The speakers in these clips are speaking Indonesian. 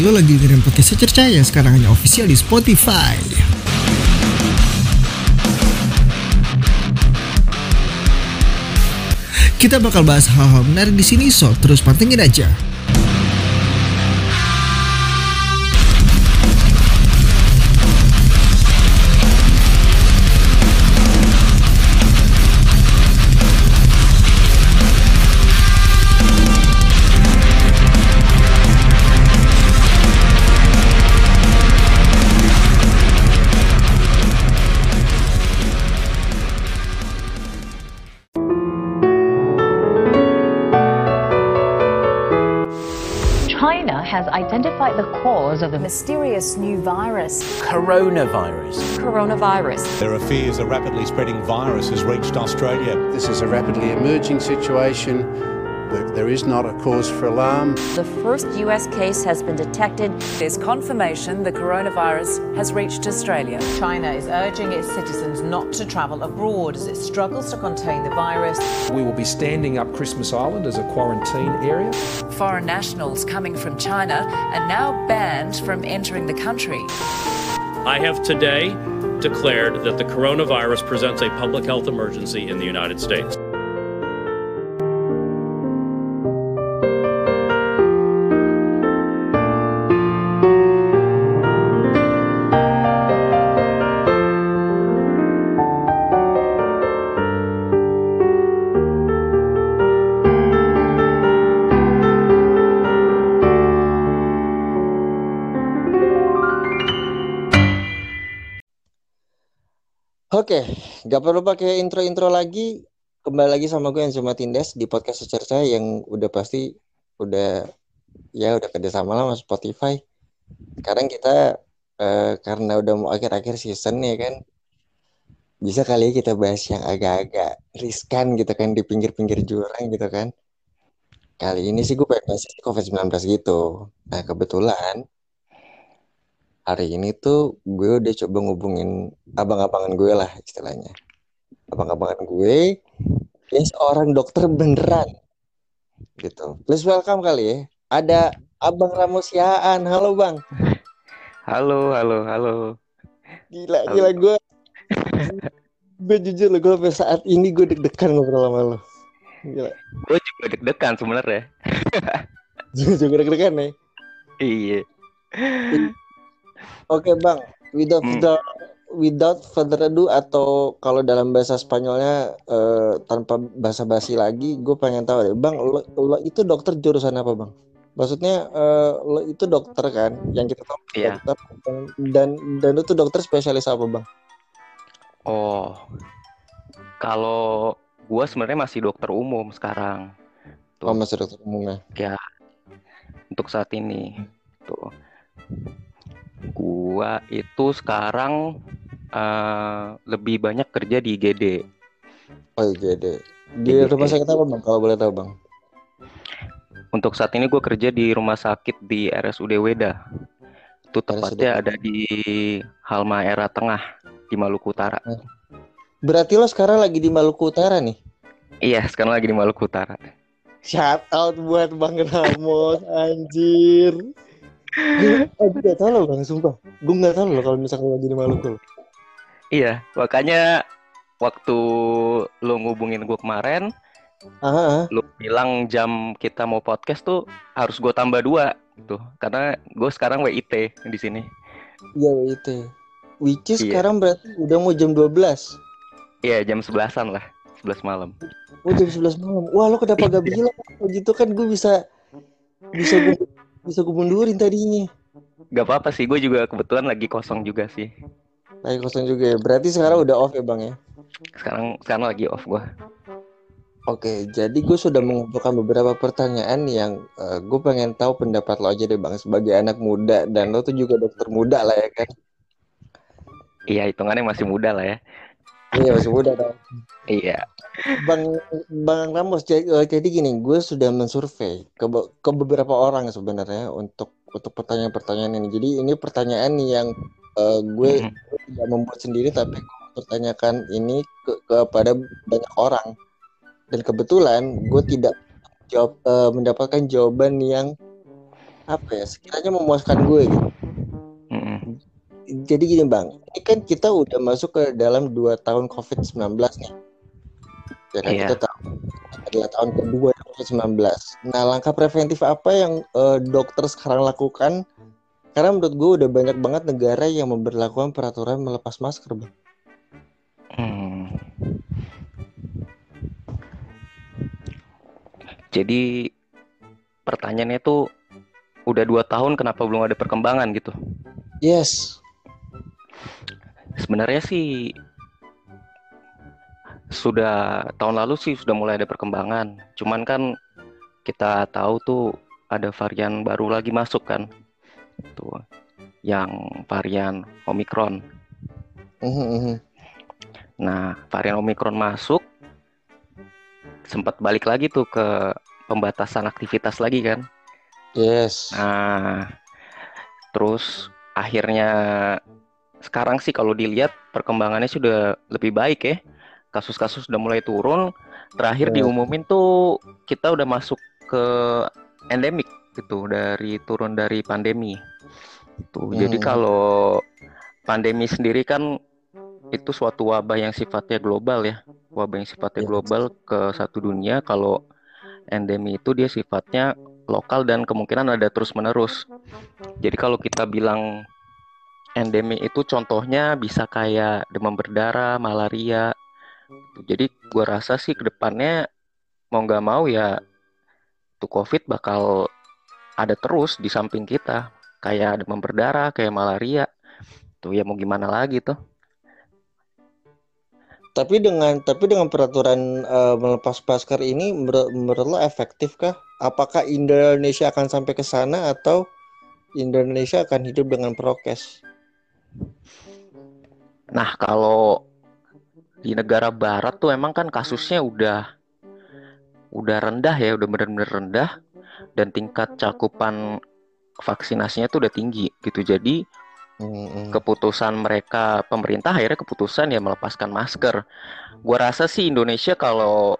Hai, lo lagi dengerin podcast Secercaya sekarang hanya official di Spotify. Kita bakal bahas hal-hal menarik di sini, so terus pantengin aja. Mysterious new virus. coronavirus. coronavirus. There are fears a rapidly spreading virus has reached Australia. This is a rapidly emerging situation. There there is not a cause for alarm. The first U.S. case has been detected. There's confirmation the coronavirus has reached Australia. China is urging its citizens not to travel abroad as it struggles to contain the virus. We will be standing up Christmas Island as a quarantine area. Foreign nationals coming from China are now banned from entering the country. I have today declared that the coronavirus presents a public health emergency in the United States. Oke, nggak perlu pakai intro-intro lagi. Kembali lagi sama gue yang cuma Tindas di podcast secerca yang udah pasti udah ya udah kerjasama lah sama Spotify. Sekarang kita eh, karena udah mau akhir-akhir season ya kan, bisa kali ya kita bahas yang agak-agak riskan gitu kan di pinggir-pinggir jurang gitu kan. Kali ini sih gue pengen bahas COVID-19 gitu. Nah kebetulan hari ini tuh gue udah coba ngubungin abang-abangan gue lah istilahnya. Abang-abangan gue, dia seorang dokter beneran. Gitu. Please welcome kali ya. Ada Abang Ramos. Halo Bang. Halo, halo, halo. Gila, Halo. gila gue. gue jujur loh, gue sampai saat ini gue deg-degan ngobrol sama lo. Gila. Gue juga deg-degan sebenarnya. Juga deg-degan nih. Iya. Oke Bang, without Hmm. without, without further ado atau kalau dalam bahasa Spanyolnya eh, tanpa basa-basi lagi, gue pengen tahu deh, Bang, lo, lo itu dokter jurusan apa Bang? Maksudnya eh, lo itu dokter kan, yang kita tahu Iya. dokter dan dan lo tuh dokter spesialis apa Bang? Oh. Kalau gua sebenarnya masih dokter umum sekarang. Oh masih dokter umum ya? Ya. Untuk saat ini. Tuh. Gua itu sekarang eh, lebih banyak kerja di IGD. Oh deh. Di Iya, rumah sakit apa Bang? Kalau boleh tahu Bang? Untuk saat ini gue kerja di rumah sakit di RSUD Weda. Itu tepatnya ada di Halma Era Tengah di Maluku Utara. Berarti lo sekarang lagi di Maluku Utara nih? Iya, sekarang lagi di Maluku Utara. Shout out buat Bang Ramos, anjir. Gue eh, gue gak tau loh Bang, sumpah. Gue gak tau loh kalau misalkan lagi di Maluku. Iya, makanya waktu lo ngubungin gue kemarin, Ah, ah. lo bilang jam kita mau podcast tuh harus gue tambah dua tuh, karena gue sekarang WIT di sini. iya itu. Which is Iya. sekarang berarti udah mau jam 12. Iya, jam sebelasan lah, 11 malam. Oh jam 11 malam. Wah lo kenapa gak bilang? Kalau gitu kan gue bisa bisa gue bisa gue mundurin tadinya. Gak apa-apa sih, gue juga kebetulan lagi kosong juga sih. Lagi kosong juga ya. Berarti sekarang udah off ya Bang ya? Sekarang sekarang lagi off gue. Oke, jadi gue sudah mengumpulkan beberapa pertanyaan yang eh, gue pengen tahu pendapat lo aja deh bang sebagai anak muda dan lo tuh juga dokter muda lah ya kan? Iya, hitungannya masih muda lah ya. Iya masih muda dong. Iya. Bang Bang Ramos jadi, eh, jadi gini, gue sudah mensurvei ke ke beberapa orang sebenarnya untuk untuk pertanyaan-pertanyaan ini. Jadi ini pertanyaan yang eh, gue Mhm. tidak membuat sendiri tapi gue pertanyakan ini ke, kepada banyak orang. Dan kebetulan gue tidak jawab eh, mendapatkan jawaban yang apa ya sekiranya memuaskan gue gitu. Jadi gini bang, ini kan kita udah masuk ke dalam dua tahun COVID-19 nih. Ya kan Iya. kita tahu adalah tahun kedua COVID-19. Nah langkah preventif apa yang eh, dokter sekarang lakukan? Karena menurut gue udah banyak banget negara yang memperlakukan peraturan melepas masker bang. Hmm. Jadi pertanyaannya tuh udah dua tahun kenapa belum ada perkembangan gitu? Yes. Sebenarnya sih sudah tahun lalu sih sudah mulai ada perkembangan. Cuman kan kita tahu tuh ada varian baru lagi masuk kan. Tuh yang varian Omicron. Mhm, mhm. Nah, varian Omicron masuk sempat balik lagi tuh ke pembatasan aktivitas lagi kan. Yes. Nah, terus akhirnya sekarang sih kalau dilihat perkembangannya sudah lebih baik ya. Kasus-kasus sudah mulai turun. Terakhir Ya. diumumin tuh kita udah masuk ke endemik gitu dari turun dari pandemi. Tuh, jadi Hmm. kalau pandemi sendiri kan itu suatu wabah yang sifatnya global ya. Wabah yang sifatnya global ke satu dunia. Kalau endemi itu dia sifatnya lokal dan kemungkinan ada terus-menerus. Jadi kalau kita bilang endemi itu contohnya bisa kayak demam berdarah, malaria. Jadi gua rasa sih ke depannya mau nggak mau ya tuh COVID bakal ada terus di samping kita. Kayak demam berdarah, kayak malaria. Tuh ya mau gimana lagi tuh. Tapi dengan tapi dengan peraturan eh, melepas masker ini menurut, menurut lo efektif kah? Apakah Indonesia akan sampai ke sana atau Indonesia akan hidup dengan prokes? Nah, kalau di negara barat tuh emang kan kasusnya udah udah rendah ya, udah benar-benar rendah dan tingkat cakupan vaksinasinya tuh udah tinggi gitu. Jadi keputusan mereka pemerintah akhirnya keputusan ya melepaskan masker. Gua rasa sih Indonesia kalau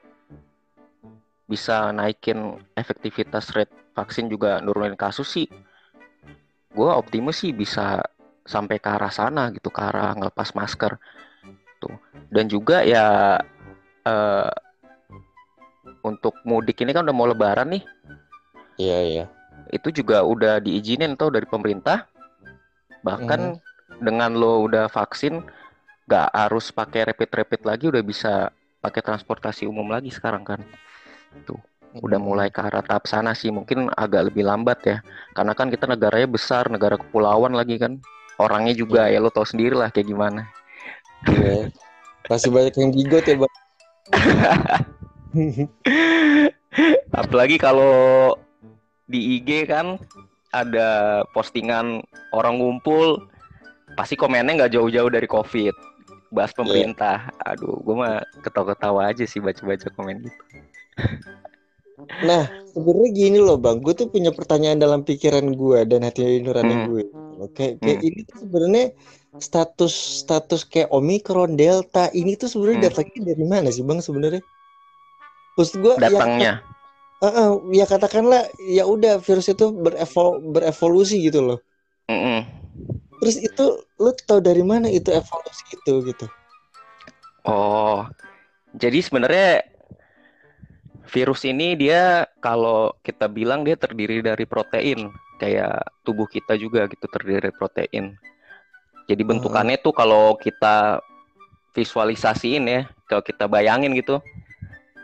bisa naikin efektivitas rate vaksin juga nurunin kasus sih. Gua optimis sih bisa sampai ke arah sana gitu, ke arah ngelepas masker. Tuh. Dan juga ya eh, untuk mudik ini kan udah mau lebaran nih. Iya, iya. Itu juga udah diizinin tuh dari pemerintah. Bahkan dengan lo udah vaksin nggak harus pakai rapid-rapid lagi udah bisa pakai transportasi umum lagi sekarang kan. Tuh. Udah mulai ke arah tahap sana sih, mungkin agak lebih lambat ya. Karena kan kita negaranya besar, negara kepulauan lagi kan. Orangnya juga ya lo tau sendiri lah kayak gimana. Iya. Masih banyak yang bigot ya, Bang. Apalagi kalau di IG kan ada postingan orang ngumpul, pasti komennya nggak jauh-jauh dari COVID. Bahas pemerintah. Aduh, gue mah ketawa-ketawa aja sih baca-baca komen gitu. Nah, sebenarnya gini loh, Bang. Gue tuh punya pertanyaan dalam pikiran gue dan hati nurani Hmm. gue. Oke, kayak Hmm. ini tuh sebenarnya status status kayak Omicron, Delta ini tuh sebenarnya Hmm. datangnya dari mana sih, Bang sebenarnya? Maksud gue Datangnya. Ya, Heeh, ya katakanlah ya udah virus itu berevo- berevolusi gitu loh. Mm-mm. Terus itu lu tahu dari mana itu evolusi itu gitu? Oh, jadi sebenarnya virus ini dia kalau kita bilang dia terdiri dari protein, kayak tubuh kita juga gitu terdiri dari protein. Jadi bentukannya tuh kalau kita visualisasiin ya, kalau kita bayangin gitu,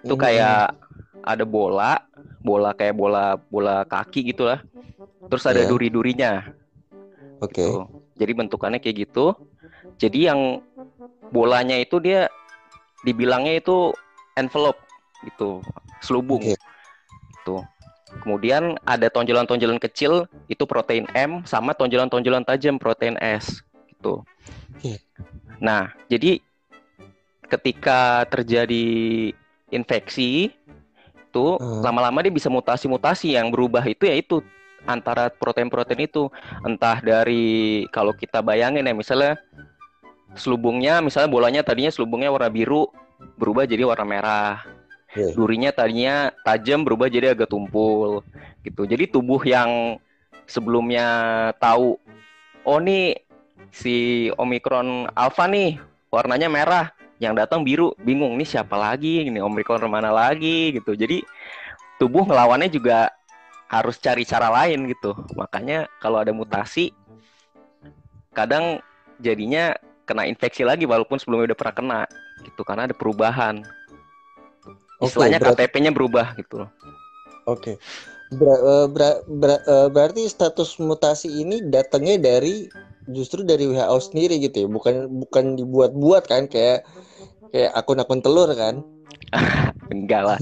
itu Mhm. kayak ada bola, bola kayak bola bola kaki gitu lah. Terus ada Iya. duri-durinya. Oke. Gitu. Jadi bentukannya kayak gitu. Jadi yang bolanya itu dia dibilangnya itu envelope gitu, selubung. Oke. Gitu. Kemudian ada tonjolan-tonjolan kecil itu protein M sama tonjolan-tonjolan tajam protein S gitu. Oke. Nah, jadi ketika terjadi infeksi itu Hmm. lama-lama dia bisa mutasi-mutasi yang berubah itu ya itu antara protein-protein itu entah dari kalau kita bayangin ya misalnya selubungnya misalnya bolanya tadinya selubungnya warna biru berubah jadi warna merah Oke. durinya tadinya tajam berubah jadi agak tumpul gitu. Jadi tubuh yang sebelumnya tahu oh nih si Omikron Alpha nih warnanya merah yang datang biru. Bingung nih siapa lagi? Ini Omikron mana lagi? Gitu. Jadi tubuh ngelawannya juga harus cari cara lain gitu. Makanya kalau ada mutasi kadang jadinya kena infeksi lagi walaupun sebelumnya udah pernah kena gitu. Karena ada perubahan Oke, istilahnya berarti- KTP-nya berubah gitu loh. Oke. Ber- eh, ber- ber- eh, berarti status mutasi ini datangnya dari justru dari WHO sendiri gitu ya, bukan bukan dibuat-buat kan? Kayak kayak akun-akun telur kan? enggak lah.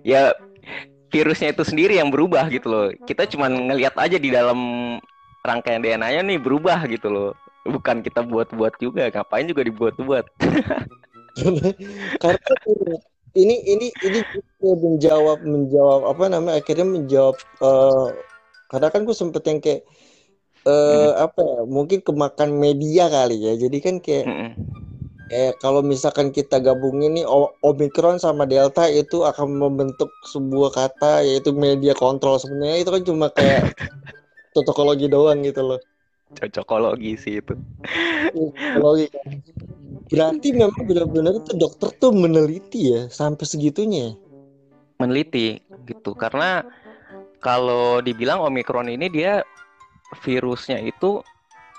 Ya virusnya itu sendiri yang berubah gitu loh. Kita cuman ngelihat aja di dalam rangkaian DNA-nya nih berubah gitu loh. Bukan kita buat-buat juga ngapain juga dibuat-buat? Karena ini ini ini menjawab menjawab apa namanya akhirnya menjawab eh karena kan gue sempet yang kayak eh apa ya mungkin kemakan media kali ya. Jadi kan kayak eh kalau misalkan kita gabungin nih O- Omicron sama Delta itu akan membentuk sebuah kata yaitu media kontrol. Sebenarnya itu kan cuma kayak tokologi doang gitu loh. Cocokologi sih itu. Kan. berarti memang benar-benar itu dokter tuh meneliti ya sampai segitunya. Ya? meneliti gitu. Karena kalau dibilang Omikron ini dia virusnya itu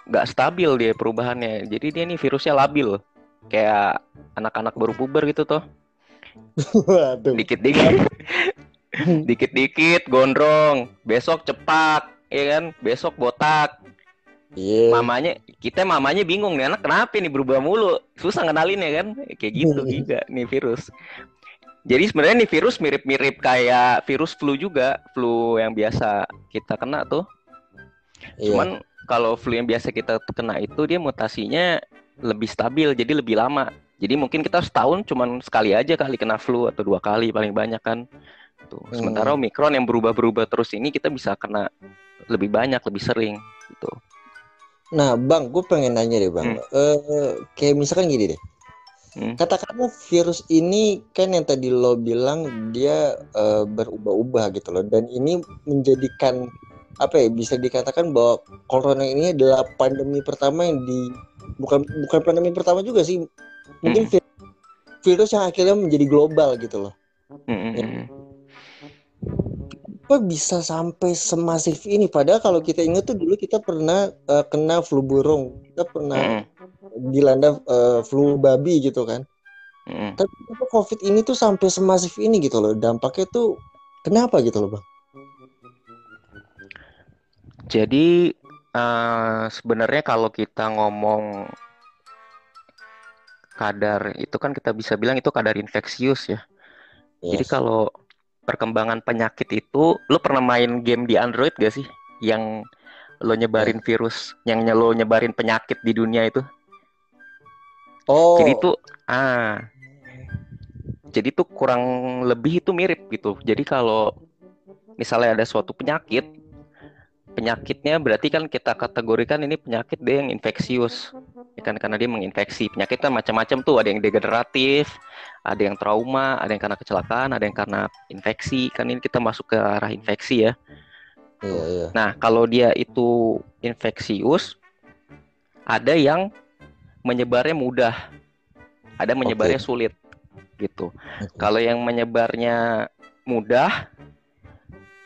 nggak stabil dia perubahannya. Jadi dia nih virusnya labil. Kayak anak-anak baru puber gitu Waduh. dikit-dikit. Dikit-dikit gondrong. Besok cepat ya kan? Besok botak Iya. mamanya kita mamanya bingung nih anak kenapa nih berubah mulu? Susah kenalin ya kan? Kayak gitu juga nih virus. Jadi sebenarnya nih virus mirip-mirip kayak virus flu juga flu yang biasa kita kena tuh. Iya. cuman kalau flu yang biasa kita kena itu dia mutasinya lebih stabil jadi lebih lama. Jadi mungkin kita setahun cuman sekali aja kali kena flu atau dua kali paling banyak kan. Tuh sementara Hmm. omikron yang berubah-berubah terus ini kita bisa kena lebih banyak lebih sering gitu Nah, Bang, gue pengen nanya deh, Bang. Eh, kayak misalkan gini deh. Hmm. Katakanlah virus ini kan yang tadi lo bilang dia eh, berubah-ubah gitu loh, dan ini menjadikan apa ya bisa dikatakan bahwa corona ini adalah pandemi pertama yang di bukan bukan pandemi pertama juga sih, mungkin vi- virus yang akhirnya menjadi global gitu loh. Mm-mm. Kok bisa sampai semasif ini? Padahal kalau kita ingat tuh dulu kita pernah eh, kena flu burung, kita pernah dilanda eh, flu babi gitu kan. Mm-mm. Tapi kenapa COVID ini tuh sampai semasif ini gitu loh. Dampaknya tuh kenapa gitu loh, Bang? Jadi eh, sebenarnya kalau kita ngomong kadar itu kan kita bisa bilang itu kadar infeksius ya. Jadi Yes. kalau perkembangan penyakit itu, lo pernah main game di Android gak sih? Yang lo nyebarin virus, yang lo nyebarin penyakit di dunia itu? Oh, Jadi tuh, ah, jadi tuh kurang lebih itu mirip gitu. Jadi kalau misalnya ada suatu penyakit, penyakitnya berarti kan kita kategorikan ini penyakit dia yang infeksius, ya kan karena dia menginfeksi. Penyakit kan macam-macam tuh, ada yang degeneratif, ada yang trauma, ada yang karena kecelakaan, ada yang karena infeksi. Kan ini kita masuk ke arah infeksi ya. iya iya. Nah, kalau dia itu infeksius, ada yang menyebarnya mudah, ada menyebarnya sulit, gitu. Kalau yang menyebarnya mudah,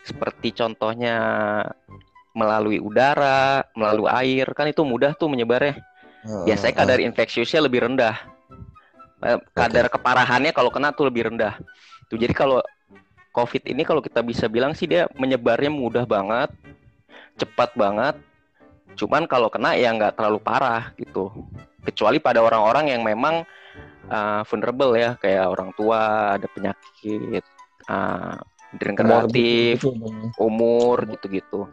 seperti contohnya melalui udara, melalui air, kan itu mudah tuh menyebarnya. Biasanya kadar infeksiusnya lebih rendah. Eh, Kadar keparahannya kalau kena tuh lebih rendah. Tuh jadi kalau COVID ini kalau kita bisa bilang sih dia menyebarnya mudah banget, cepat banget. Cuman kalau kena ya nggak terlalu parah gitu. Kecuali pada orang-orang yang memang uh, vulnerable ya, kayak orang tua, ada penyakit uh, degeneratif, umur gitu-gitu.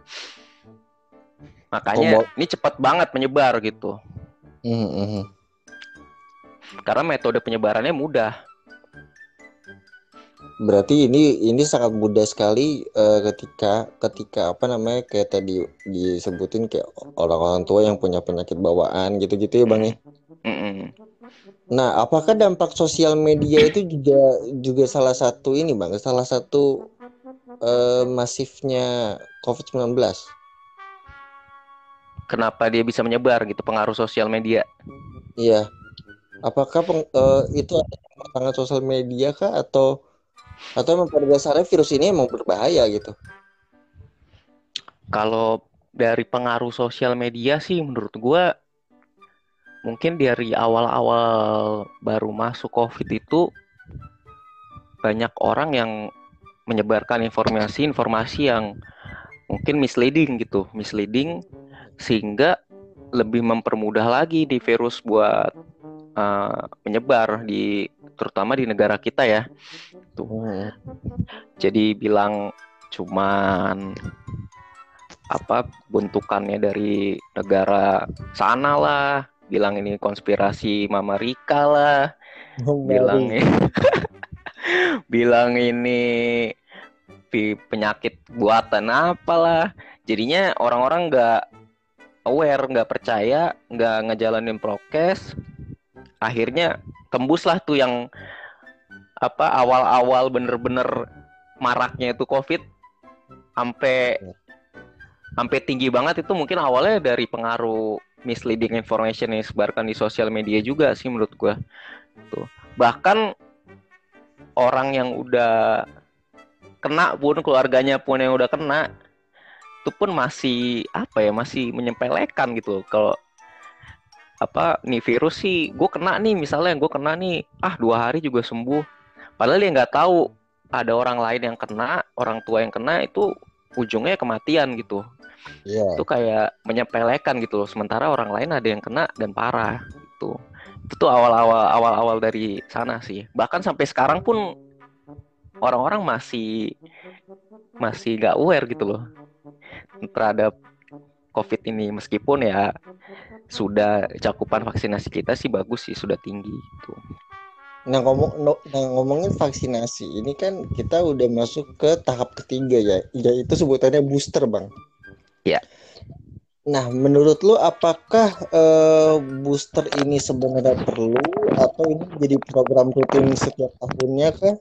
Makanya ini cepat banget menyebar gitu. Mhm, mhm. Karena metode penyebarannya mudah. Berarti ini ini sangat mudah sekali eh, ketika ketika apa namanya kayak tadi disebutin kayak orang-orang tua yang punya penyakit bawaan gitu-gitu ya Bang ya. Mm-mm. Nah, apakah dampak sosial media itu juga juga salah satu ini Bang, salah satu eh, masifnya COVID-19? Kenapa dia bisa menyebar gitu pengaruh sosial media. Iya. Apakah peng, eh, itu tangan sosial media kah atau atau emang pada dasarnya virus ini emang berbahaya gitu? Kalau dari pengaruh sosial media sih menurut gua mungkin dari awal-awal baru masuk COVID itu banyak orang yang menyebarkan informasi-informasi yang mungkin misleading gitu, misleading sehingga lebih mempermudah lagi di virus buat uh, menyebar di terutama di negara kita ya. Tuh. Jadi bilang cuman apa bentukannya dari negara sana lah, bilang ini konspirasi Mama Rika lah, Oh, bilang bilang ini penyakit buatan apalah. Jadinya orang-orang nggak aware, nggak percaya, nggak ngejalanin prokes. Akhirnya tembuslah tuh yang apa awal-awal bener-bener maraknya itu COVID sampai sampai tinggi banget itu mungkin awalnya dari pengaruh misleading information yang disebarkan di sosial media juga sih menurut gua. Tuh. Bahkan orang yang udah kena pun keluarganya pun yang udah kena itu pun masih apa ya masih menyempelekan gitu kalau apa nih virus sih gue kena nih misalnya gue kena nih ah dua hari juga sembuh. Padahal dia nggak tahu ada orang lain yang kena orang tua yang kena itu ujungnya kematian gitu. Iya. itu kayak menyepelekan gitu loh. Sementara orang lain ada yang kena dan parah gitu. Itu tuh awal-awal awal-awal dari sana sih. Bahkan sampai sekarang pun orang-orang masih masih nggak aware gitu loh terhadap covid ini meskipun ya sudah cakupan vaksinasi kita sih bagus sih sudah tinggi gitu Nah ngomong no- nah, ngomongin vaksinasi ini kan kita udah masuk ke tahap ketiga ya, yaitu sebutannya booster bang. Iya. Nah menurut lu apakah eh, booster ini sebenarnya perlu atau ini jadi program rutin setiap tahunnya kah?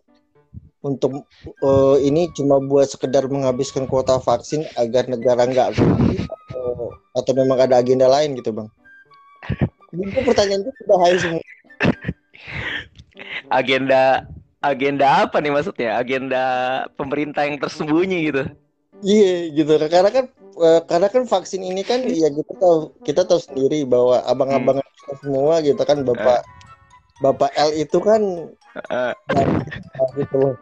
Untuk eh, ini cuma buat sekedar menghabiskan kuota vaksin agar negara nggak atau atau memang ada agenda lain gitu bang? Ini tuh pertanyaan itu sudah hai semua. agenda agenda apa nih maksudnya agenda pemerintah yang tersembunyi gitu Iya gitu karena kan eh, karena kan vaksin ini kan ya kita tahu kita tahu sendiri bahwa abang-abang kita semua gitu kan bapak bapak L itu kan Eh, nah, gitu loh.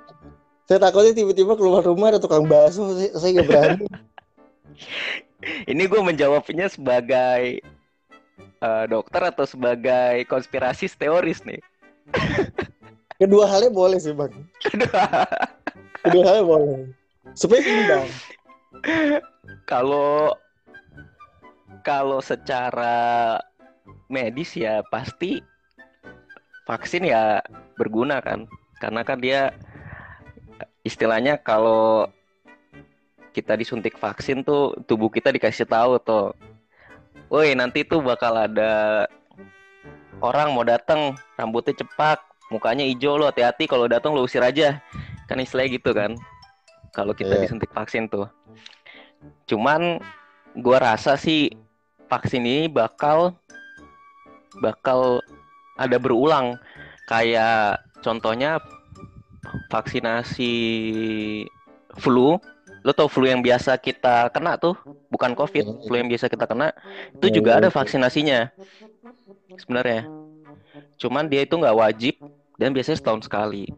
Saya takutnya tiba-tiba keluar rumah ada tukang bakso saya, saya nggak berani. ini gue menjawabnya sebagai eh, dokter atau sebagai konspirasi teoris nih Kedua halnya boleh sih bang. Kedua halnya boleh. Supaya imbang. kalau kalau secara medis ya pasti vaksin ya berguna kan karena kan dia istilahnya kalau kita disuntik vaksin tuh tubuh kita dikasih tahu tuh woi nanti tuh bakal ada orang mau datang rambutnya cepak mukanya hijau lo hati-hati kalau datang lo usir aja. Kan istilahnya gitu kan kalau kita Iya. disuntik vaksin tuh. Cuman gua rasa sih vaksin ini bakal bakal ada berulang. Kayak contohnya vaksinasi flu. Lo tau flu yang biasa kita kena tuh? Bukan covid flu yang biasa kita kena. Itu juga ada vaksinasinya sebenarnya. Cuman dia itu nggak wajib dan biasanya setahun sekali.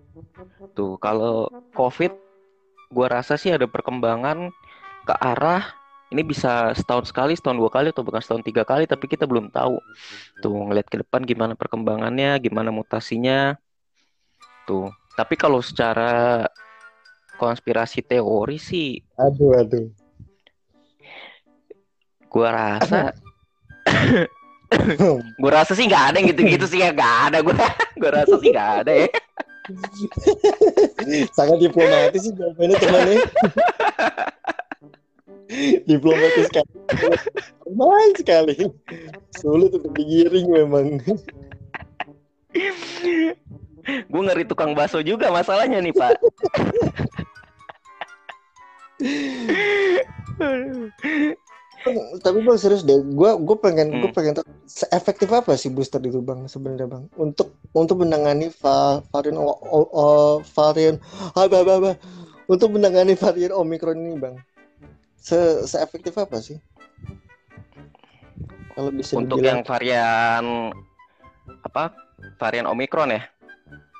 Tuh kalau covid gua rasa sih ada perkembangan ke arah ini bisa setahun sekali, setahun dua kali atau bahkan setahun tiga kali, tapi kita belum tahu. Tuh ngeliat ke depan gimana perkembangannya, gimana mutasinya. Tuh. Tapi kalau secara konspirasi teori sih, Aduh aduh. gua rasa, gua rasa sih nggak ada yang gitu-gitu sih ya nggak ada gua, gua rasa sih nggak ada ya. Sangat diplomatis sih jawabannya temannya. diplomatis sekali. Aman sekali. Sulit untuk digiring memang. Gue ngeri tukang bakso juga masalahnya nih pak. tapi bang serius deh, gue gue pengen gue Hmm. pengen tahu efektif apa sih booster itu bang sebenarnya bang untuk untuk menangani va- varian o, o- o- varian apa apa apa untuk menangani varian omikron ini bang se efektif apa sih kalau bisa Untuk dibilang yang varian apa? Varian Omicron ya.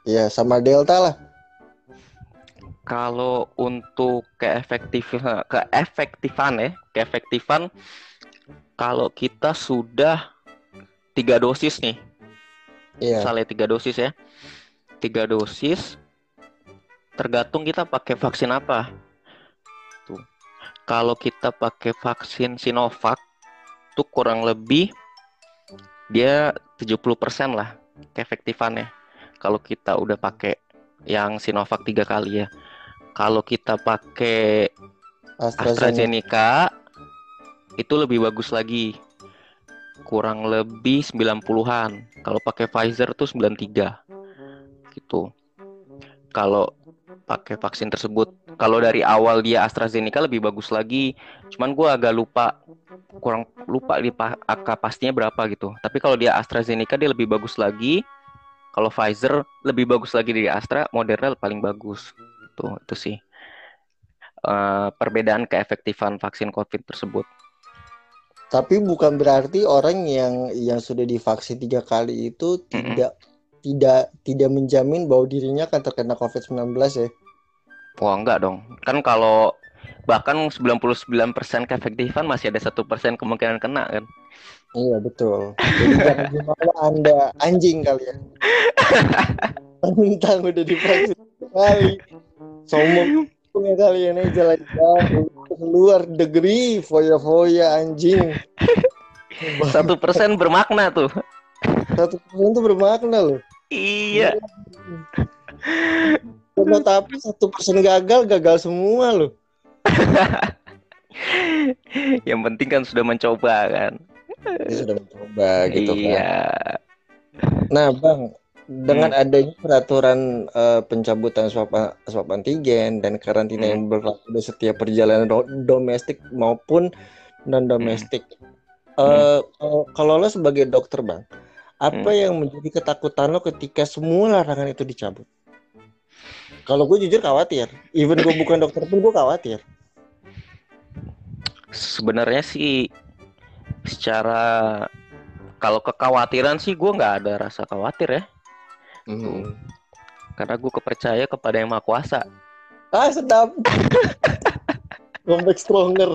Ya sama delta lah Kalau untuk keefektif keefektifan ya, keefektifan kalau kita sudah tiga dosis nih, Iya. misalnya tiga dosis ya, tiga dosis, tergantung kita pakai vaksin apa. Tuh, kalau kita pakai vaksin Sinovac, tuh kurang lebih dia 70% lah keefektifannya. Kalau kita udah pakai yang Sinovac tiga kali ya. Kalau kita pakai AstraZeneca. AstraZeneca itu lebih bagus lagi. Kurang lebih 90-an. Kalau pakai Pfizer tuh 93. Gitu. Kalau pakai vaksin tersebut, kalau dari awal dia AstraZeneca lebih bagus lagi. Cuman gua agak lupa kurang lupa di angka pastinya berapa gitu. Tapi kalau dia AstraZeneca dia lebih bagus lagi. Kalau Pfizer lebih bagus lagi dari Astra, Moderna paling bagus. Tuh, itu sih. Eh, perbedaan keefektifan vaksin COVID tersebut. Tapi bukan berarti orang yang yang sudah divaksin tiga kali itu tidak tidak tidak menjamin bahwa dirinya akan terkena COVID-19 ya. Wah, enggak dong. Kan kalau bahkan 99% keefektifan masih ada satu persen kemungkinan kena kan. Iya betul. Jadi jangan gimana Anda anjing kalian. Tentang udah divaksin kali. Sombong ya kalian aja jalan keluar negeri foya-foya anjing. Satu persen bermakna tuh. Satu persen itu bermakna loh. Iya. Karena tapi satu persen gagal gagal semua loh. Yang penting kan sudah mencoba kan. Dia sudah mencoba gitu kan. Iya. Nah, Bang, dengan adanya peraturan eh, pencabutan swab swab antigen dan karantina yang berlaku di setiap perjalanan ro- domestik maupun non domestik, eh, kalau- kalau lo sebagai dokter, Bang, apa yang menjadi ketakutan lo ketika semua larangan itu dicabut? Kalau gue jujur khawatir, even gue bukan dokter pun gue khawatir. Sebenarnya sih secara kalau kekhawatiran sih gue nggak ada rasa khawatir ya. Karena gue kepercaya kepada yang maha kuasa. Ah, sedap. Comeback stronger.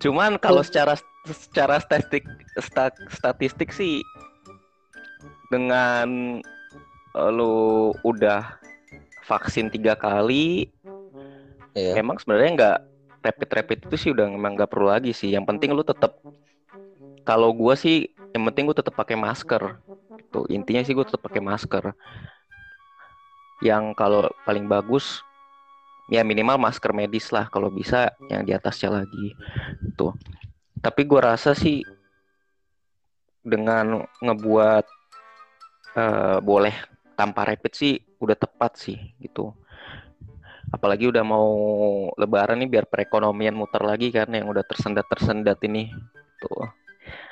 Cuman kalau secara secara statistik sta- statistik sih dengan eh, lu udah vaksin tiga kali, Iya. emang sebenarnya nggak rapid rapid itu sih udah emang nggak perlu lagi sih. Yang penting lu tetap kalau gua sih yang penting gua tetap pakai masker. Tuh intinya sih gua tetap pakai masker. Yang kalau paling bagus ya minimal masker medis lah kalau bisa yang di atasnya lagi tuh tapi gua rasa sih dengan ngebuat eh, boleh tanpa rapid sih udah tepat sih gitu apalagi udah mau lebaran nih biar perekonomian muter lagi kan yang udah tersendat tersendat ini tuh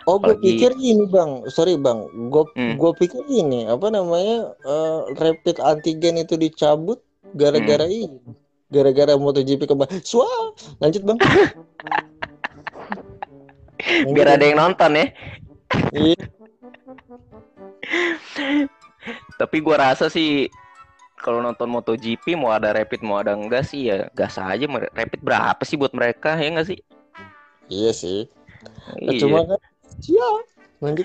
Oh, gue Apalagi- pikir gini bang, sorry bang, gue Hmm. gue pikir gini, apa namanya eh, rapid antigen itu dicabut gara-gara Hmm. ini, gara-gara MotoGP kembali. Swah, lanjut bang. biar ada yang nonton ya Iya. tapi gua rasa sih kalau nonton MotoGP mau ada rapid mau ada enggak sih ya gas aja rapid berapa sih buat mereka ya enggak sih Iya sih. Nah, Iya. Cuma kan, ya, lanjut.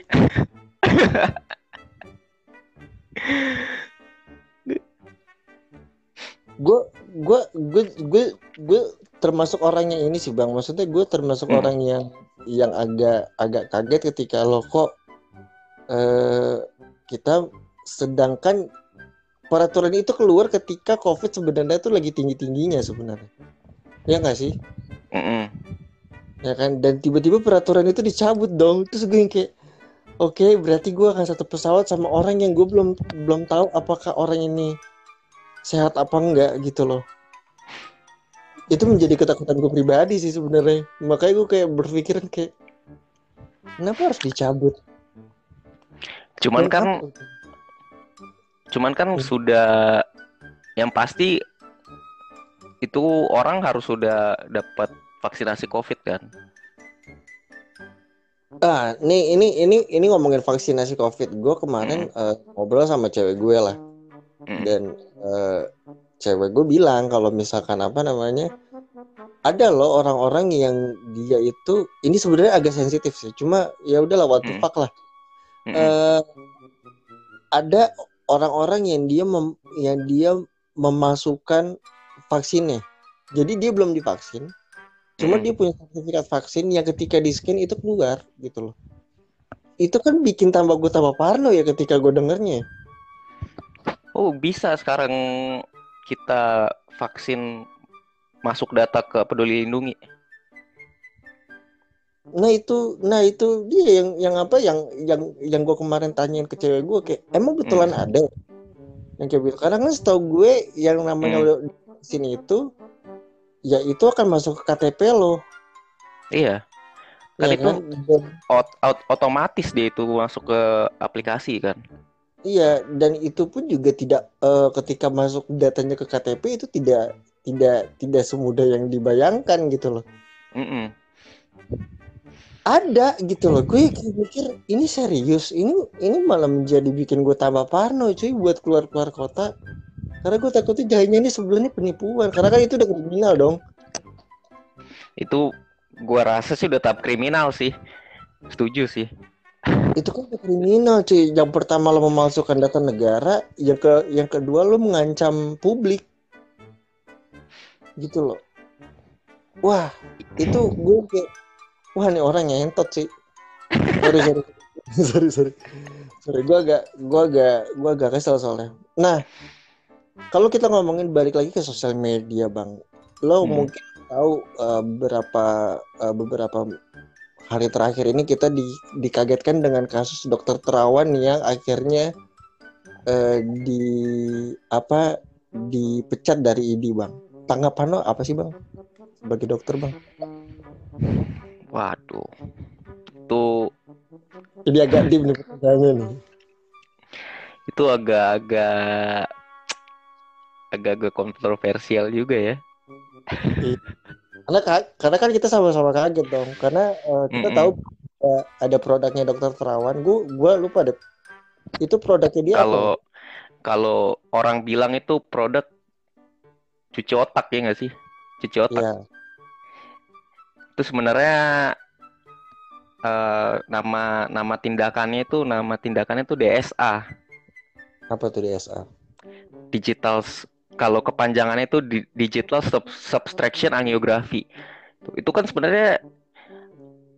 gue gue gue gue gue termasuk orang yang ini sih bang maksudnya gue termasuk Hmm. orang yang yang agak agak kaget ketika lo kok eh kita sedangkan peraturan itu keluar ketika covid sebenarnya itu lagi tinggi tingginya sebenarnya. Ya nggak sih? Mm-mm. ya kan? Dan tiba-tiba peraturan itu dicabut dong. Terus gue yang kayak oke berarti gue akan satu pesawat sama orang yang gue belum belum tahu apakah orang ini sehat apa enggak gitu loh. Itu menjadi ketakutan gue pribadi sih sebenarnya. Makanya gue kayak berpikiran kayak kenapa harus dicabut? Cuman kan apa? Cuman kan sudah yang pasti itu orang harus sudah dapat vaksinasi Covid kan. ah nih ini ini ini ngomongin vaksinasi covid gue kemarin eh, ngobrol sama cewek gue lah Mm. dan eh, cewek gue bilang kalau misalkan apa namanya ada loh orang-orang yang dia itu ini sebenarnya agak sensitif sih cuma ya udahlah what the Mm. fuck lah Mm-mm. eh ada orang-orang yang dia mem- yang dia memasukkan vaksinnya. Jadi dia belum divaksin, cuma Mm. dia punya sertifikat vaksin yang ketika di scan itu keluar gitu loh. Itu kan bikin tambah gue tambah parno ya ketika gue dengernya. Oh, bisa sekarang kita vaksin masuk data ke Peduli Lindungi. Nah itu, nah itu dia yang yang apa yang yang yang gue kemarin tanyain ke cewek gue kayak emang betulan ada yang kayak gitu. Karena kan setahu gue yang namanya Hmm. udah sini itu ya itu akan masuk ke KTP lo. Iya. Kan ya itu kan? Ot- ot- otomatis dia itu masuk ke aplikasi kan. Iya, dan itu pun juga tidak eh, ketika masuk datanya ke KTP itu tidak tidak tidak semudah yang dibayangkan gitu loh. Mm-mm. Ada gitu loh. Gue kayak mikir ini serius. Ini ini malah menjadi bikin gue tambah parno cuy buat keluar-keluar kota. Karena gue takutnya jahitnya ini sebenarnya penipuan. Karena kan itu udah kriminal dong. Itu gua rasa sih udah tahap kriminal sih. Setuju sih. Itu kan kriminal cuy. Yang pertama lo memalsukan data negara, yang ke yang kedua lo mengancam publik. Gitu loh. Wah, itu gue kayak wah nih orang ngentot sih. Sorry sorry sorry sorry. Sorry, gue agak gue agak gue agak kesel soalnya. Nah, kalau kita ngomongin balik lagi ke sosial media bang, lo Hmm. mungkin tahu eh, beberapa eh, beberapa hari terakhir ini kita di, dikagetkan dengan kasus dokter Terawan yang akhirnya eh, di apa dipecat dari ID bang. Tanggapan lo apa sih bang sebagai dokter bang? Waduh. Itu Ini agak deep nih pertanyaannya nih. itu agak-agak agak-agak kontroversial juga ya. Karena ka- karena kan kita sama-sama kaget dong. Karena eh, kita Mm-mm. tahu eh, ada produknya dokter Terawan. Gue gua lupa deh. Itu produknya dia Kalau kalau orang bilang itu produk cuci otak ya nggak sih? Cuci otak. Iya. Itu sebenarnya eh, nama nama tindakannya itu nama tindakannya itu DSA, Apa tuh DSA? digital kalau kepanjangannya itu di- digital sub- subtraction angiography. Itu- Itu kan sebenarnya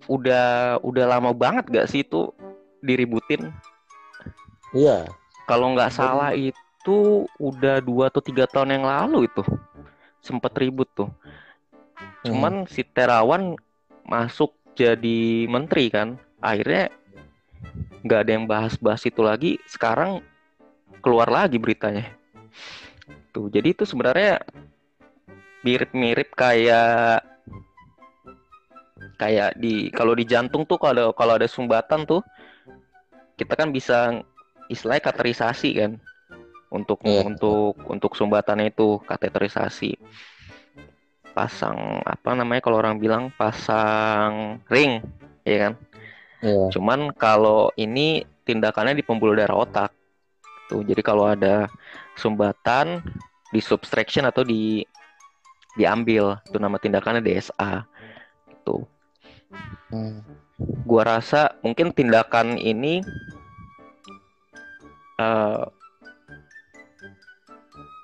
udah udah lama banget gak sih itu diributin? Iya. Kalau nggak salah itu udah dua atau tiga tahun yang lalu itu sempet ribut tuh. Cuman si Terawan masuk jadi menteri kan, akhirnya nggak ada yang bahas-bahas itu lagi. Sekarang keluar lagi beritanya. Tuh, jadi itu sebenarnya mirip-mirip kayak kayak di kalau di jantung tuh kalau kalau ada sumbatan tuh kita kan bisa istilahnya katerisasi kan untuk Iya. untuk untuk sumbatannya itu kateterisasi pasang apa namanya kalau orang bilang pasang ring ya kan Iya. cuman kalau ini tindakannya di pembuluh darah otak tuh jadi kalau ada sumbatan di subtraction atau di diambil itu nama tindakannya DSA itu Hmm. gua rasa mungkin tindakan ini eh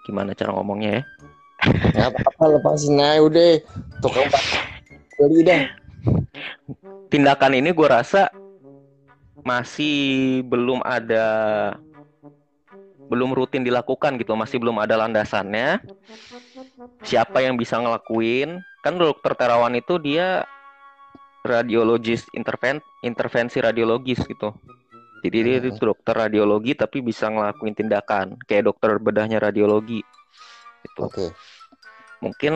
gimana cara ngomongnya ya Nggak apa-apa lepasin aja udah. Tukang beli dah. tindakan ini gue rasa masih belum ada belum rutin dilakukan gitu. Masih belum ada landasannya. Siapa yang bisa ngelakuin? Kan dokter terawan itu dia radiologis interven intervensi radiologis gitu. Jadi dia itu dokter radiologi tapi bisa ngelakuin tindakan. Kayak dokter bedahnya radiologi gitu Oke. mungkin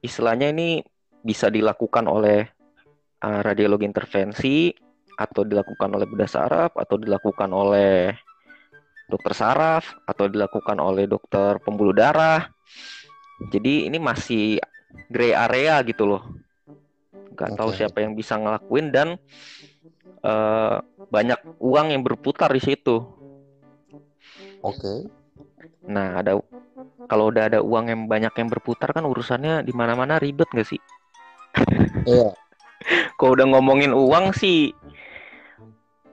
istilahnya ini bisa dilakukan oleh uh, radiologi intervensi atau dilakukan oleh bedah saraf atau dilakukan oleh dokter saraf atau dilakukan oleh dokter pembuluh darah. Jadi ini masih gray area gitu loh. Gak tahu Oke. siapa yang bisa ngelakuin dan uh, banyak uang yang berputar di situ. Oke. Nah, ada kalau udah ada uang yang banyak yang berputar kan urusannya di mana-mana ribet gak sih? Iya. Kalau udah ngomongin uang sih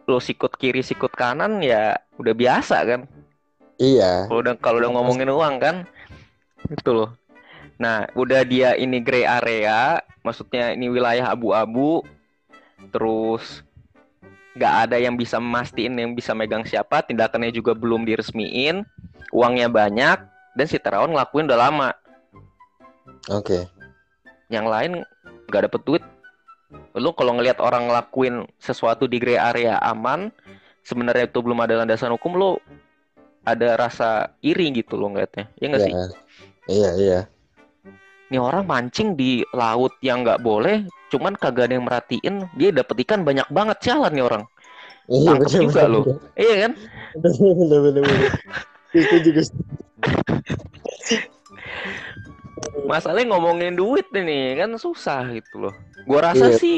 lo sikut kiri sikut kanan ya udah biasa kan. Iya. Kalau udah kalau udah ngomongin uang kan itu loh. Nah, udah dia ini gray area, maksudnya ini wilayah abu-abu. Terus nggak ada yang bisa mastiin yang bisa megang siapa, tindakannya juga belum diresmiin, uangnya banyak dan si Terawan ngelakuin udah lama. Oke. Yang lain nggak dapet duit. Lu kalau ngelihat orang ngelakuin sesuatu di gray area aman, sebenarnya itu belum ada landasan hukum, lo ada rasa iri gitu lo ngeliatnya. Ya nggak sih? Iya. Iya, iya. Nih orang mancing di laut yang nggak boleh, cuman kagak ada yang merhatiin, dia dapet ikan banyak banget sialan nih orang. Iya, Tangkep bener, juga bener. Iya kan? Bener, bener, bener. Itu juga. Masalahnya ngomongin duit nih kan susah gitu loh. Gua rasa Iya. sih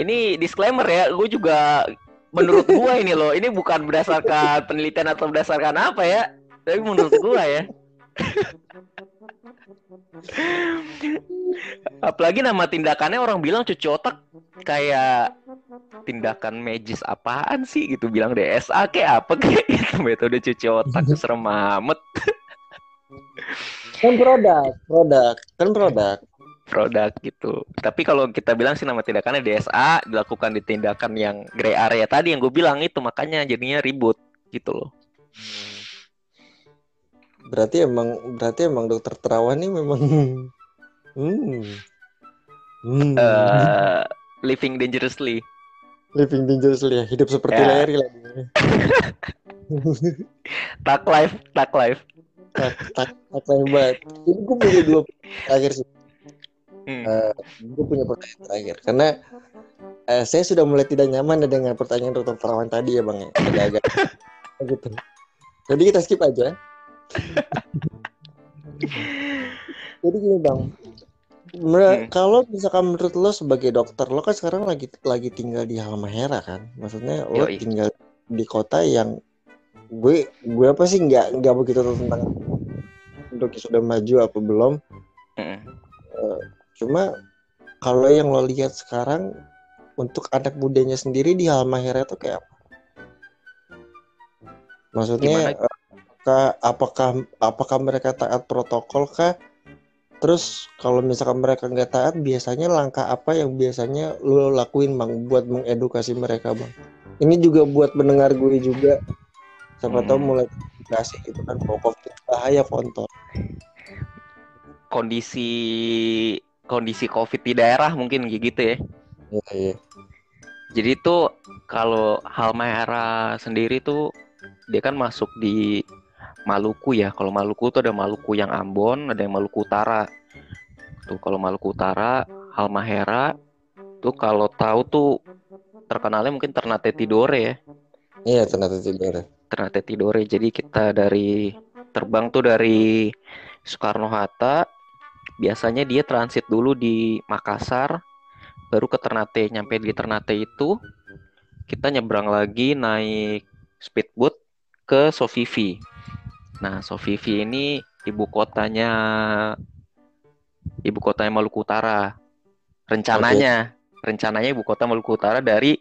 ini disclaimer ya, gue juga menurut gua ini loh, ini bukan berdasarkan penelitian atau berdasarkan apa ya, tapi menurut gua ya. Apalagi nama tindakannya orang bilang cuci otak kayak tindakan magis apaan sih gitu bilang DSA kayak apa kayak gitu metode cuci otak serem amat Kan produk, produk, kan produk. produk gitu. Tapi kalau kita bilang sih nama tindakannya DSA dilakukan di tindakan yang gray area tadi yang gue bilang itu makanya jadinya ribut gitu loh. Berarti emang berarti emang dokter terawan ini memang hmm. Hmm. Eh, living dangerously. living dangerously ya, hidup seperti Ya. Larry lagi. Tag life, tag life. tak tak tak banget. Ini gue punya dua terakhir sih. Hmm. Eh, gue punya pertanyaan terakhir karena eh, saya sudah mulai tidak nyaman dengan pertanyaan dokter terawan tadi ya bang ya agak-agak gitu. Jadi kita skip aja. Jadi gini bang, Mer- Hmm. kalau misalkan menurut lo sebagai dokter, lo kan sekarang lagi lagi tinggal di Halmahera kan? Maksudnya lo Yoi. tinggal di kota yang gue gue apa sih nggak nggak begitu tahu tentang untuk sudah maju apa belum. Mm-mm. Eh, cuma kalau yang lo lihat sekarang untuk anak mudanya sendiri di Halmahera itu kayak apa? Maksudnya Gimana? Eh, apakah apakah mereka taat protokol kah? Terus kalau misalkan mereka nggak taat, biasanya langkah apa yang biasanya lo lakuin bang buat mengedukasi mereka bang? Ini juga buat mendengar gue juga, siapa tahu Hmm. mulai edukasi gitu kan, covid bahaya kontol. Kondisi kondisi COVID di daerah mungkin kayak gitu ya. Iya iya. Jadi tuh kalau Halmahera sendiri tuh dia kan masuk di Maluku ya. Kalau Maluku tuh ada Maluku yang Ambon, ada yang Maluku Utara. Tuh kalau Maluku Utara, Halmahera tuh kalau tahu tuh terkenalnya mungkin Ternate Tidore ya. Iya ternyata tidak. Ternate Tidore. Jadi kita dari terbang tuh dari Soekarno Hatta. Biasanya dia transit dulu di Makassar, baru ke Ternate. Nyampe di Ternate itu kita nyebrang lagi naik speedboat ke Sofifi. Nah, Sofifi ini ibu kotanya ibu kotanya Maluku Utara. Rencananya, rencananya ibu kota Maluku Utara dari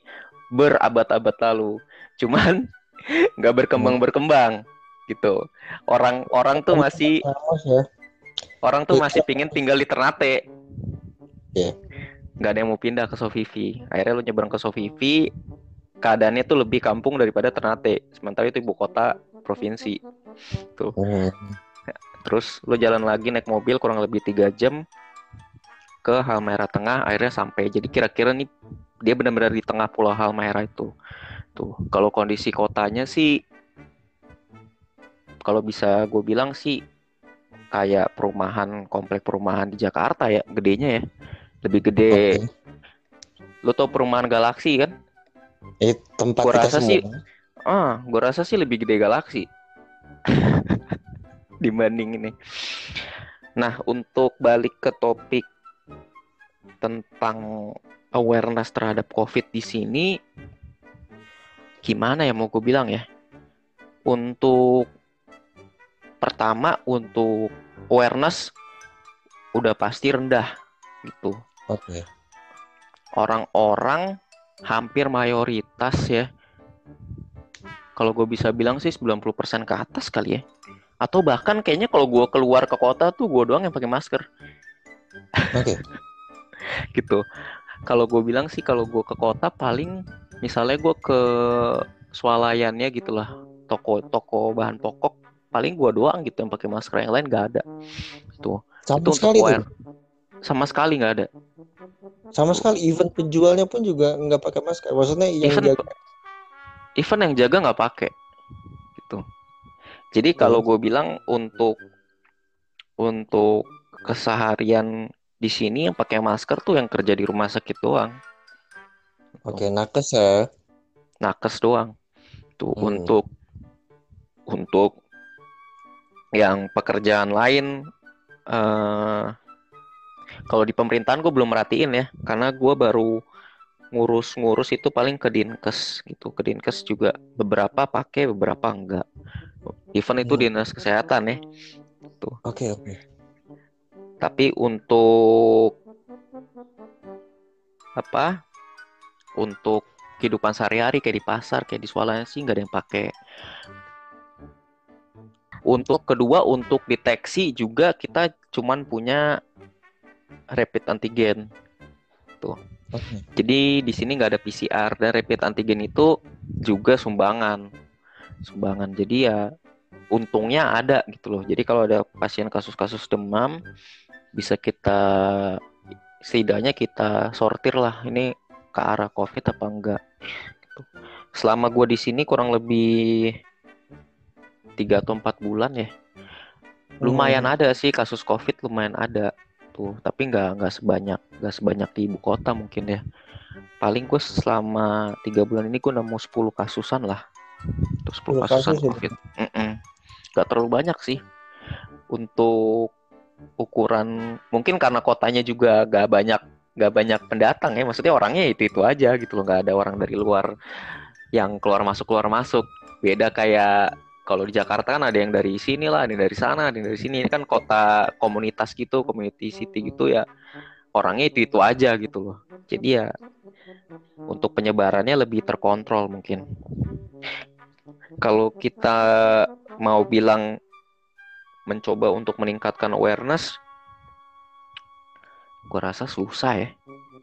berabad-abad lalu. Cuman nggak berkembang-berkembang gitu. Orang-orang tuh masih ya. orang tuh Iya. masih pingin tinggal di Ternate. Iya. Nggak ada yang mau pindah ke Sofifi. Akhirnya lu nyebrang ke Sofifi, keadaannya tuh lebih kampung daripada Ternate. Sementara itu ibu kota provinsi. Tuh. Hmm. Terus lu jalan lagi naik mobil kurang lebih tiga jam ke Halmahera Tengah, akhirnya sampai. Jadi kira-kira nih dia benar-benar di tengah pulau Halmahera itu. Tuh, kalau kondisi kotanya sih kalau bisa gue bilang sih kayak perumahan komplek perumahan di Jakarta ya gedenya ya lebih gede lo tau perumahan galaksi kan Eh, tempat Gua kita rasa semua. sih ah gue rasa sih lebih gede galaksi dibanding ini. Nah untuk balik ke topik tentang awareness terhadap covid di sini gimana ya mau gue bilang ya? Untuk pertama untuk awareness udah pasti rendah gitu. Oke. orang-orang hampir mayoritas ya kalau gue bisa bilang sih 90% ke atas kali ya. Atau bahkan kayaknya kalau gue keluar ke kota tuh gue doang yang pakai masker. Oke. gitu. Kalau gue bilang sih kalau gue ke kota paling misalnya gue ke swalayannya gitulah toko toko bahan pokok paling gue doang gitu yang pakai masker yang lain gak ada. Tuh Sama itu sekali tuh. sama sekali nggak ada. Sama sekali event penjualnya pun juga nggak pakai masker. Maksudnya yang Event- jaga event yang jaga nggak pakai gitu. Jadi kalau gue bilang untuk untuk keseharian di sini yang pakai masker tuh yang kerja di rumah sakit doang. Oke, nakes ya. nakes doang. Tuh Hmm. untuk untuk yang pekerjaan lain eh kalau di pemerintahan gue belum merhatiin ya karena gue baru ngurus-ngurus itu paling ke dinkes gitu. Ke dinkes juga beberapa pakai beberapa enggak. Event itu Hmm. dinas kesehatan ya. Tuh Oke, oke. tapi untuk apa? Untuk kehidupan sehari-hari kayak di pasar kayak di swalayan sih nggak ada yang pakai. Untuk kedua untuk deteksi juga kita cuman punya rapid antigen. Tuh Jadi di sini nggak ada PCR dan rapid antigen itu juga sumbangan. Sumbangan. Jadi ya untungnya ada gitu loh. Jadi kalau ada pasien kasus-kasus demam bisa kita setidaknya kita sortir lah ini ke arah covid apa enggak. Gitu. selama gue di sini kurang lebih tiga atau empat bulan ya. Lumayan Hmm. ada sih kasus covid lumayan ada tuh tapi nggak nggak sebanyak nggak sebanyak di ibu kota mungkin ya. Paling gue selama tiga bulan ini gue nemu 10 kasusan lah. Tuh 10 10 kasusan kasus covid. nggak terlalu banyak sih. Untuk ukuran mungkin karena kotanya juga gak banyak gak banyak pendatang ya. Maksudnya orangnya itu itu aja gitu loh. Nggak ada orang dari luar yang keluar masuk keluar masuk. Beda kayak kalau di Jakarta kan ada yang dari sini lah, ada yang dari sana, ada yang dari sini. Ini kan kota komunitas gitu, community city gitu ya. Orangnya itu itu aja gitu loh. Jadi ya untuk penyebarannya lebih terkontrol mungkin. Kalau kita mau bilang mencoba untuk meningkatkan awareness, gua rasa susah ya.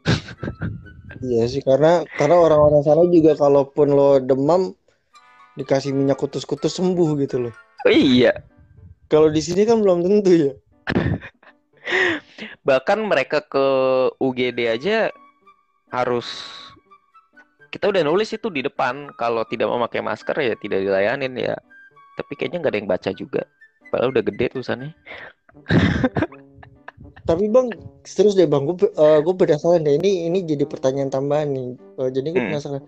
Iya sih karena karena orang-orang sana juga kalaupun lo demam dikasih minyak kutus-kutus sembuh gitu loh. Oh, iya, Kalau di sini kan belum tentu ya. bahkan mereka ke UGD aja harus kita udah nulis itu di depan kalau tidak memakai masker ya tidak dilayanin ya. Tapi kayaknya nggak ada yang baca juga. Padahal udah gede tulisannya. Tapi bang, serius deh bang, gue gue penasaran deh. Ini ini jadi pertanyaan tambahan nih. Eh, jadi gue Hmm.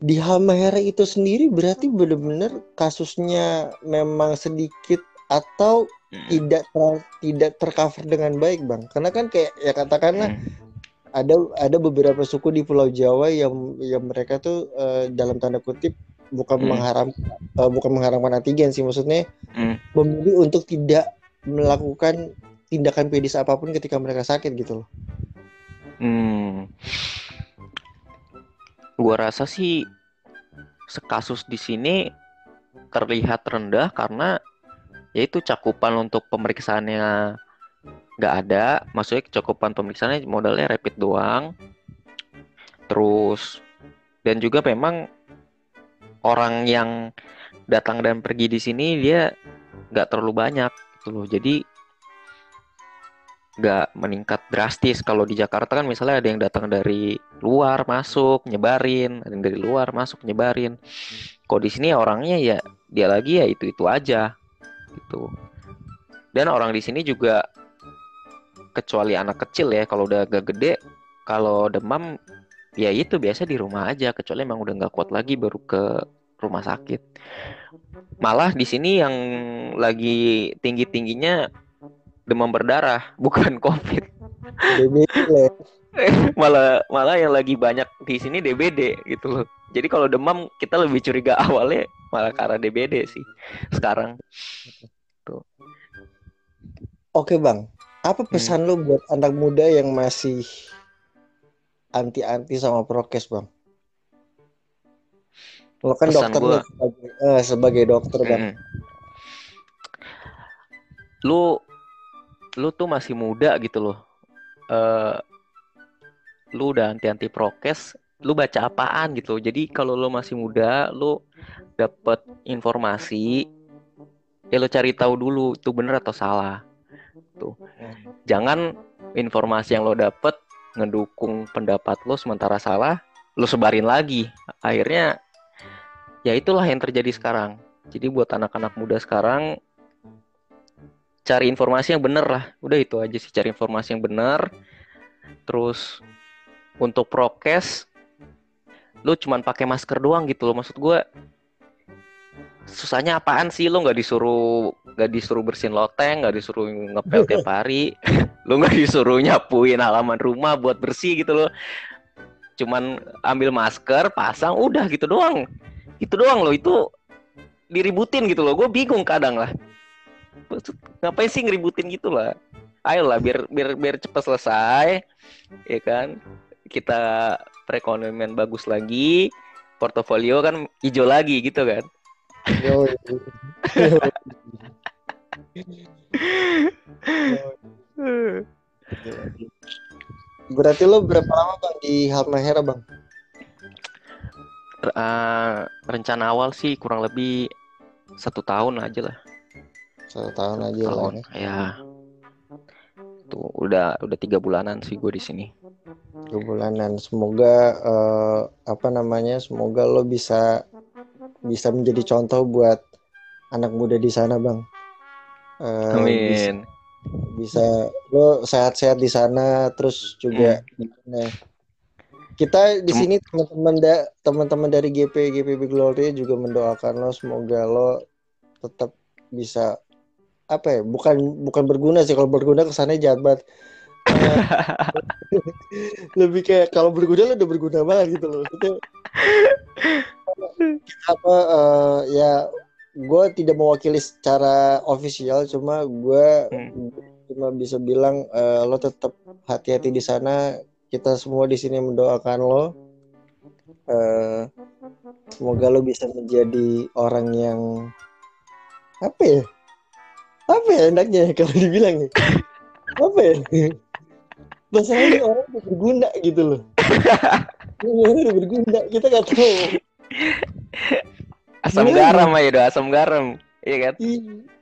Di Halmahera itu sendiri berarti benar-benar kasusnya memang sedikit atau Hmm. tidak ter- tidak tercover dengan baik bang? Karena kan kayak ya katakanlah Hmm. ada ada beberapa suku di Pulau Jawa yang yang mereka tuh eh, dalam tanda kutip bukan Hmm. mengharam eh, bukan mengharamkan antigen sih maksudnya Hmm. memilih untuk tidak melakukan tindakan medis apa pun ketika mereka sakit gitu loh. Hmm. Gua rasa sih sekasus di sini terlihat rendah karena yaitu cakupan untuk pemeriksaannya nggak ada, maksudnya cakupan pemeriksaannya modalnya rapid doang. Terus dan juga memang orang yang datang dan pergi di sini dia nggak terlalu banyak gitu loh. Jadi nggak meningkat drastis. Kalau di Jakarta kan misalnya ada yang datang dari luar masuk nyebarin, ada yang dari luar masuk nyebarin. Kalau di sini ya orangnya ya dia lagi ya itu itu aja gitu. Dan orang di sini juga kecuali anak kecil ya kalau udah agak gede kalau demam ya itu biasa di rumah aja kecuali emang udah nggak kuat lagi baru ke rumah sakit. Malah di sini yang lagi tinggi-tingginya demam berdarah, bukan COVID. DBD lah. malah malah yang lagi banyak di sini DBD gitu loh. Jadi kalau demam kita lebih curiga awalnya malah karena DBD sih sekarang. Tuh. Oke bang, apa pesan lu buat anak muda yang masih anti-anti sama prokes bang? Lo kan Pesan dokter gua. sebagai, eh, sebagai dokter bang. Mm. Lu lu tuh masih muda gitu loh. Eh lu udah anti-anti prokes, lu baca apaan gitu. Jadi kalau lu masih muda, lu dapet informasi, ya lu cari tahu dulu itu bener atau salah. Tuh. Jangan informasi yang lo dapet ngedukung pendapat lo sementara salah, lo sebarin lagi. Akhirnya ya itulah yang terjadi sekarang. Jadi buat anak-anak muda sekarang cari informasi yang bener lah. Udah itu aja sih cari informasi yang bener. Terus untuk prokes lu cuman pakai masker doang gitu loh. Maksud gue susahnya apaan sih lo nggak disuruh nggak disuruh bersihin loteng nggak disuruh ngepel tiap hari lo nggak disuruh nyapuin halaman rumah buat bersih gitu loh cuman ambil masker pasang udah gitu doang itu doang loh itu diributin gitu loh gue bingung kadang lah ngapain sih ngeributin gitu lah? Ayolah biar biar biar cepat selesai ya kan? Kita perekonomian bagus lagi portofolio kan hijau lagi gitu kan? Yo, Berarti lo berapa lama bang di Halmahera bang? Eh, rencana awal sih kurang lebih satu tahun aja lah Satu tahun aja lah tahun ya. ya tuh udah udah tiga bulanan sih gue di sini Dua bulanan. Semoga eh, apa namanya? Semoga lo bisa bisa menjadi contoh buat anak muda di sana bang. Bisa, amin bisa lo sehat-sehat di sana. Terus juga gimana? Kita di sini teman-teman da- teman-teman dari GP GPB Glory juga mendoakan lo semoga lo tetap bisa apa ya? Bukan bukan berguna sih kalau berguna kesannya jahat banget. Lebih kayak kalau berguna lo udah berguna banget gitu loh. Maksudnya, apa eh, ya gue tidak mewakili secara ofisial cuma gue Hmm. cuma bisa bilang eh, lo tetap hati-hati di sana kita semua di sini mendoakan lo Eh, semoga lo bisa menjadi orang yang apa ya apa ya enaknya ya kalau dibilang ya? apa ya masalahnya orang udah berguna gitu loh orang udah berguna kita nggak tahu asam Gimana? garam aja udah asam garam iya kan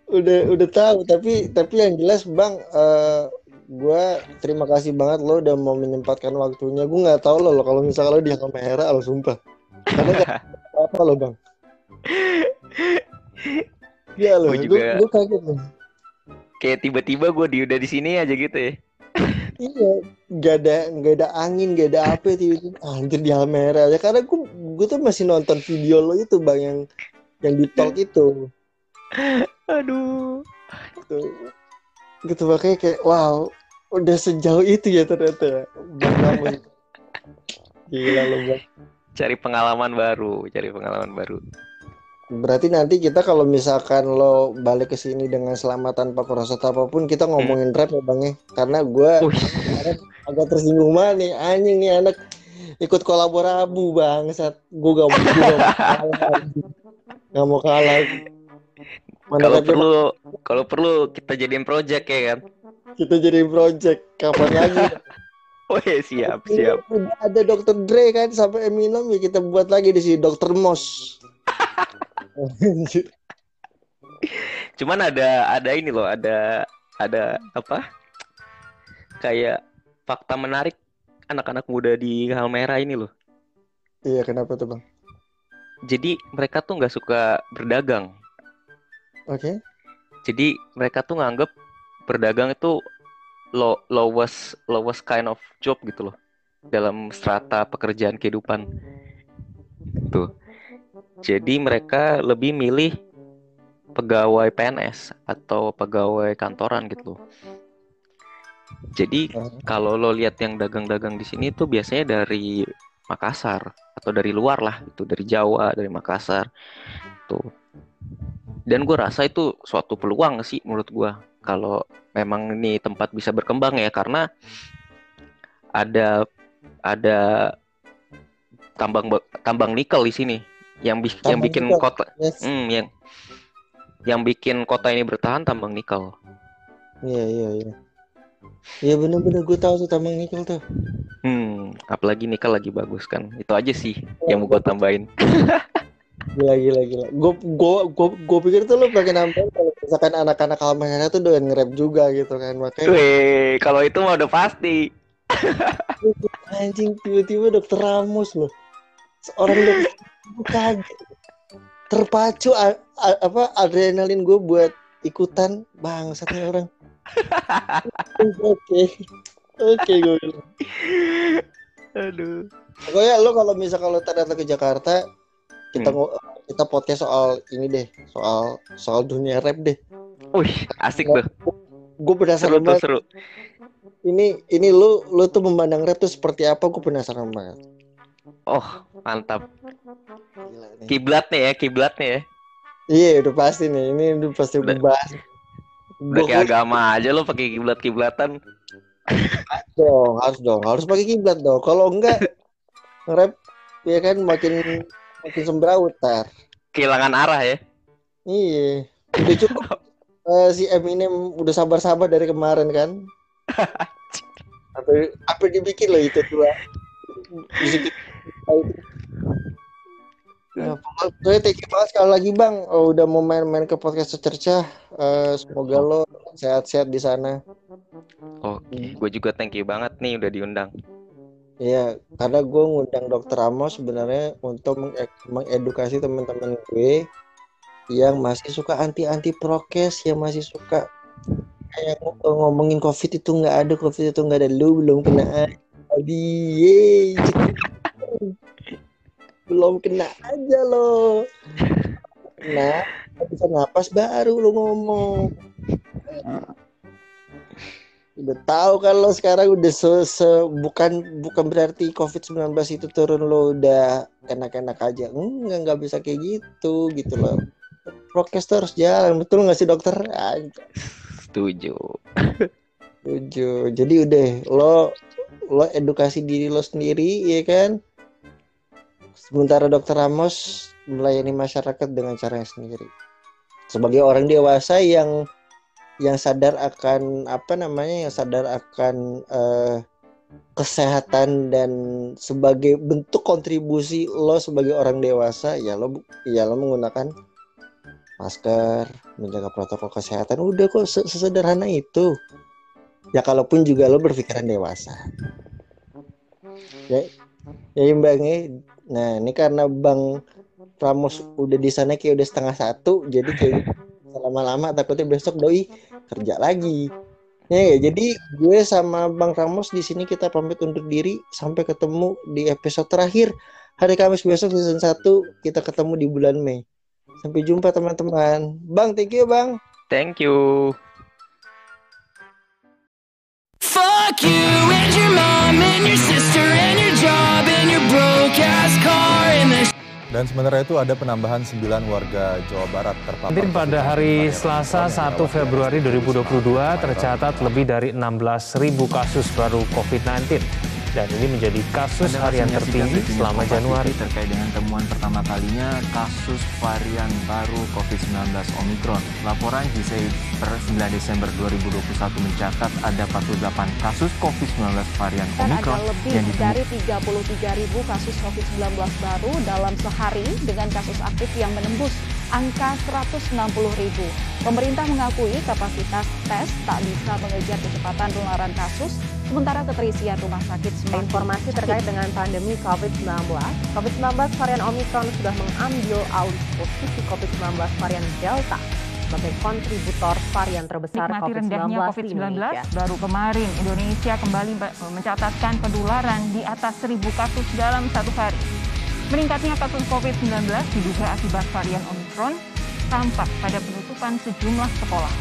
udah udah tahu tapi tapi yang jelas bang eh gue terima kasih banget lo udah mau menyempatkan waktunya gue nggak tahu lo lo kalau misalnya lo di kamera lo sumpah karena apa lo bang Iya lo, gue juga. gue kaget nih. Kayak tiba-tiba gue di udah di sini aja gitu ya Iya, nggak ada nggak ada angin, nggak ada apa itu. Anjir di Halmera ya karena gue gue tuh masih nonton video lo itu bang yang yang di talk itu. aduh gitu gitu makanya kayak wow udah sejauh itu ya ternyata ya Bang Namus. gila lo bang cari pengalaman baru cari pengalaman baru berarti nanti kita kalau misalkan lo balik ke sini dengan selamat tanpa proses apa pun kita ngomongin rap ya bang ya. Karena gue agak tersinggung banget nih. Anjing nih anak ikut kolaborabu bang. Saat gue gak mau gak mau kalah. Gak mau kalah. Mana kalau perlu kalau perlu kita jadiin project ya kan? Kita jadi project. Kapan lagi? Oh ya siap siap. Udah ada Dr. Dre kan? Sampai Eminem ya kita buat lagi di sini. Dr. Moss. Cuman ada ada ini loh ada ada apa kayak fakta menarik anak-anak muda di Halmera ini loh iya kenapa tuh bang? jadi mereka tuh nggak suka berdagang Oke. Jadi mereka tuh nganggep berdagang itu low, lowest lowest kind of job gitu loh dalam strata pekerjaan kehidupan. Tuh. Jadi mereka lebih milih pegawai PNS atau pegawai kantoran gitu loh. Jadi kalau lo lihat yang dagang-dagang di sini tuh biasanya dari Makassar atau dari luar lah, itu dari Jawa, dari Makassar. Tuh. Dan gue rasa itu suatu peluang sih menurut gue kalau memang ini tempat bisa berkembang ya karena ada ada tambang tambang nikel di sini yang bi yang bikin nikel. kota yes. hmm, yang yang bikin kota ini bertahan tambang nikel. Iya iya iya. Iya bener-bener gue tahu tuh tambang nikel tuh. Hmm, apalagi nikel lagi bagus kan. Itu aja sih oh, yang mau gue tambahin. gila gila gila. Gue gue gue gue pikir tuh lo pengen nambahin kalau misalkan anak-anak Halmahera tuh doyan nge-rap juga gitu kan makanya. Weh, kalau itu mah udah pasti. Anjing tiba-tiba dokter Ramos loh. Seorang dokter. Terpacu a, a, apa adrenalin gue buat ikutan bang satu orang. Oke. Oke gue Aduh. Pokoknya lo kalau misal kalau datang ke Jakarta kita hmm. kita podcast soal ini deh, soal soal dunia rap deh. Wih, asik tuh. Gue penasaran seru, seru. Ini ini lu lu tuh memandang rap tuh seperti apa? Gue penasaran banget. Oh, mantap. Kiblatnya ya, kiblatnya ya. Iya, udah pasti nih. Ini udah pasti udah bahas. Udah kayak agama aja lo pakai kiblat-kiblatan. dong, harus dong, harus pakai kiblat dong. Kalau enggak rap ya kan makin makin sembrautar. Kehilangan arah ya. Iya. Udah cukup uh, si Eminem udah sabar-sabar dari kemarin kan. apa apa dibikin loh itu tuh. Nah, pokoknya thank you banget sekali lagi bang. Oh, udah mau main-main ke podcast secercah. Uh, semoga lo sehat-sehat di sana. Oke okay. gue juga thank you banget nih udah diundang. Iya, karena gue ngundang Dokter Amos sebenarnya untuk mengedukasi teman-teman gue yang masih suka anti-anti prokes, yang masih suka kayak ngomongin COVID itu nggak ada, COVID itu nggak ada, lu belum kena. Adi, belum kena aja lo. Nah, bisa napas baru lu ngomong udah tahu kalau sekarang udah se, se bukan bukan berarti COVID-19 itu turun lo udah enak-enak aja. Enggak, nggak bisa kayak gitu gitu loh. Prokes harus jalan, betul nggak sih dokter? Setuju. Setuju. Jadi udah lo lo edukasi diri lo sendiri ya kan. Sementara dokter Ramos melayani masyarakat dengan caranya sendiri. Sebagai orang dewasa yang yang sadar akan apa namanya yang sadar akan uh, kesehatan dan sebagai bentuk kontribusi lo sebagai orang dewasa ya lo ya lo menggunakan masker menjaga protokol kesehatan. Udah kok sesederhana itu. Ya kalaupun juga lo berpikiran dewasa. Ya ya bang ya nah ini karena bang Ramos udah di sana kayak udah setengah satu jadi kayak lama-lama takutnya besok doi kerja lagi. Ya, ya jadi gue sama Bang Ramos di sini kita pamit undur diri. Sampai ketemu di episode terakhir. Hari Kamis besok season 1 kita ketemu di bulan Mei. Sampai jumpa teman-teman. Bang thank you Bang. Thank you. Fuck you and your mom and your sister and dan sementara itu ada penambahan 9 warga Jawa Barat terpapar. Pada hari Selasa 1 Februari 2022 tercatat lebih dari 16.000 kasus baru COVID-19 dan ini menjadi kasus harian tertinggi selama Januari. Terkait dengan temuan pertama kalinya kasus varian baru COVID-19 Omicron. Laporan GSI per 9 Desember 2021 mencatat ada 48 kasus COVID-19 varian Omicron ada lebih yang dari 33 ribu kasus COVID-19 baru dalam sehari dengan kasus aktif yang menembus angka 160 ribu. Pemerintah mengakui kapasitas tes tak bisa mengejar kecepatan penularan kasus, sementara keterisian rumah sakit semakin Informasi terkait dengan pandemi COVID-19, COVID-19 varian Omicron sudah mengambil alih posisi COVID-19 varian Delta sebagai kontributor varian terbesar Nikmati rendahnya COVID-19 di COVID-19, Indonesia. baru kemarin Indonesia kembali mencatatkan penularan di atas 1.000 kasus dalam satu hari. Meningkatnya kasus COVID-19 diduga akibat varian Omicron tampak pada penutupan sejumlah sekolah.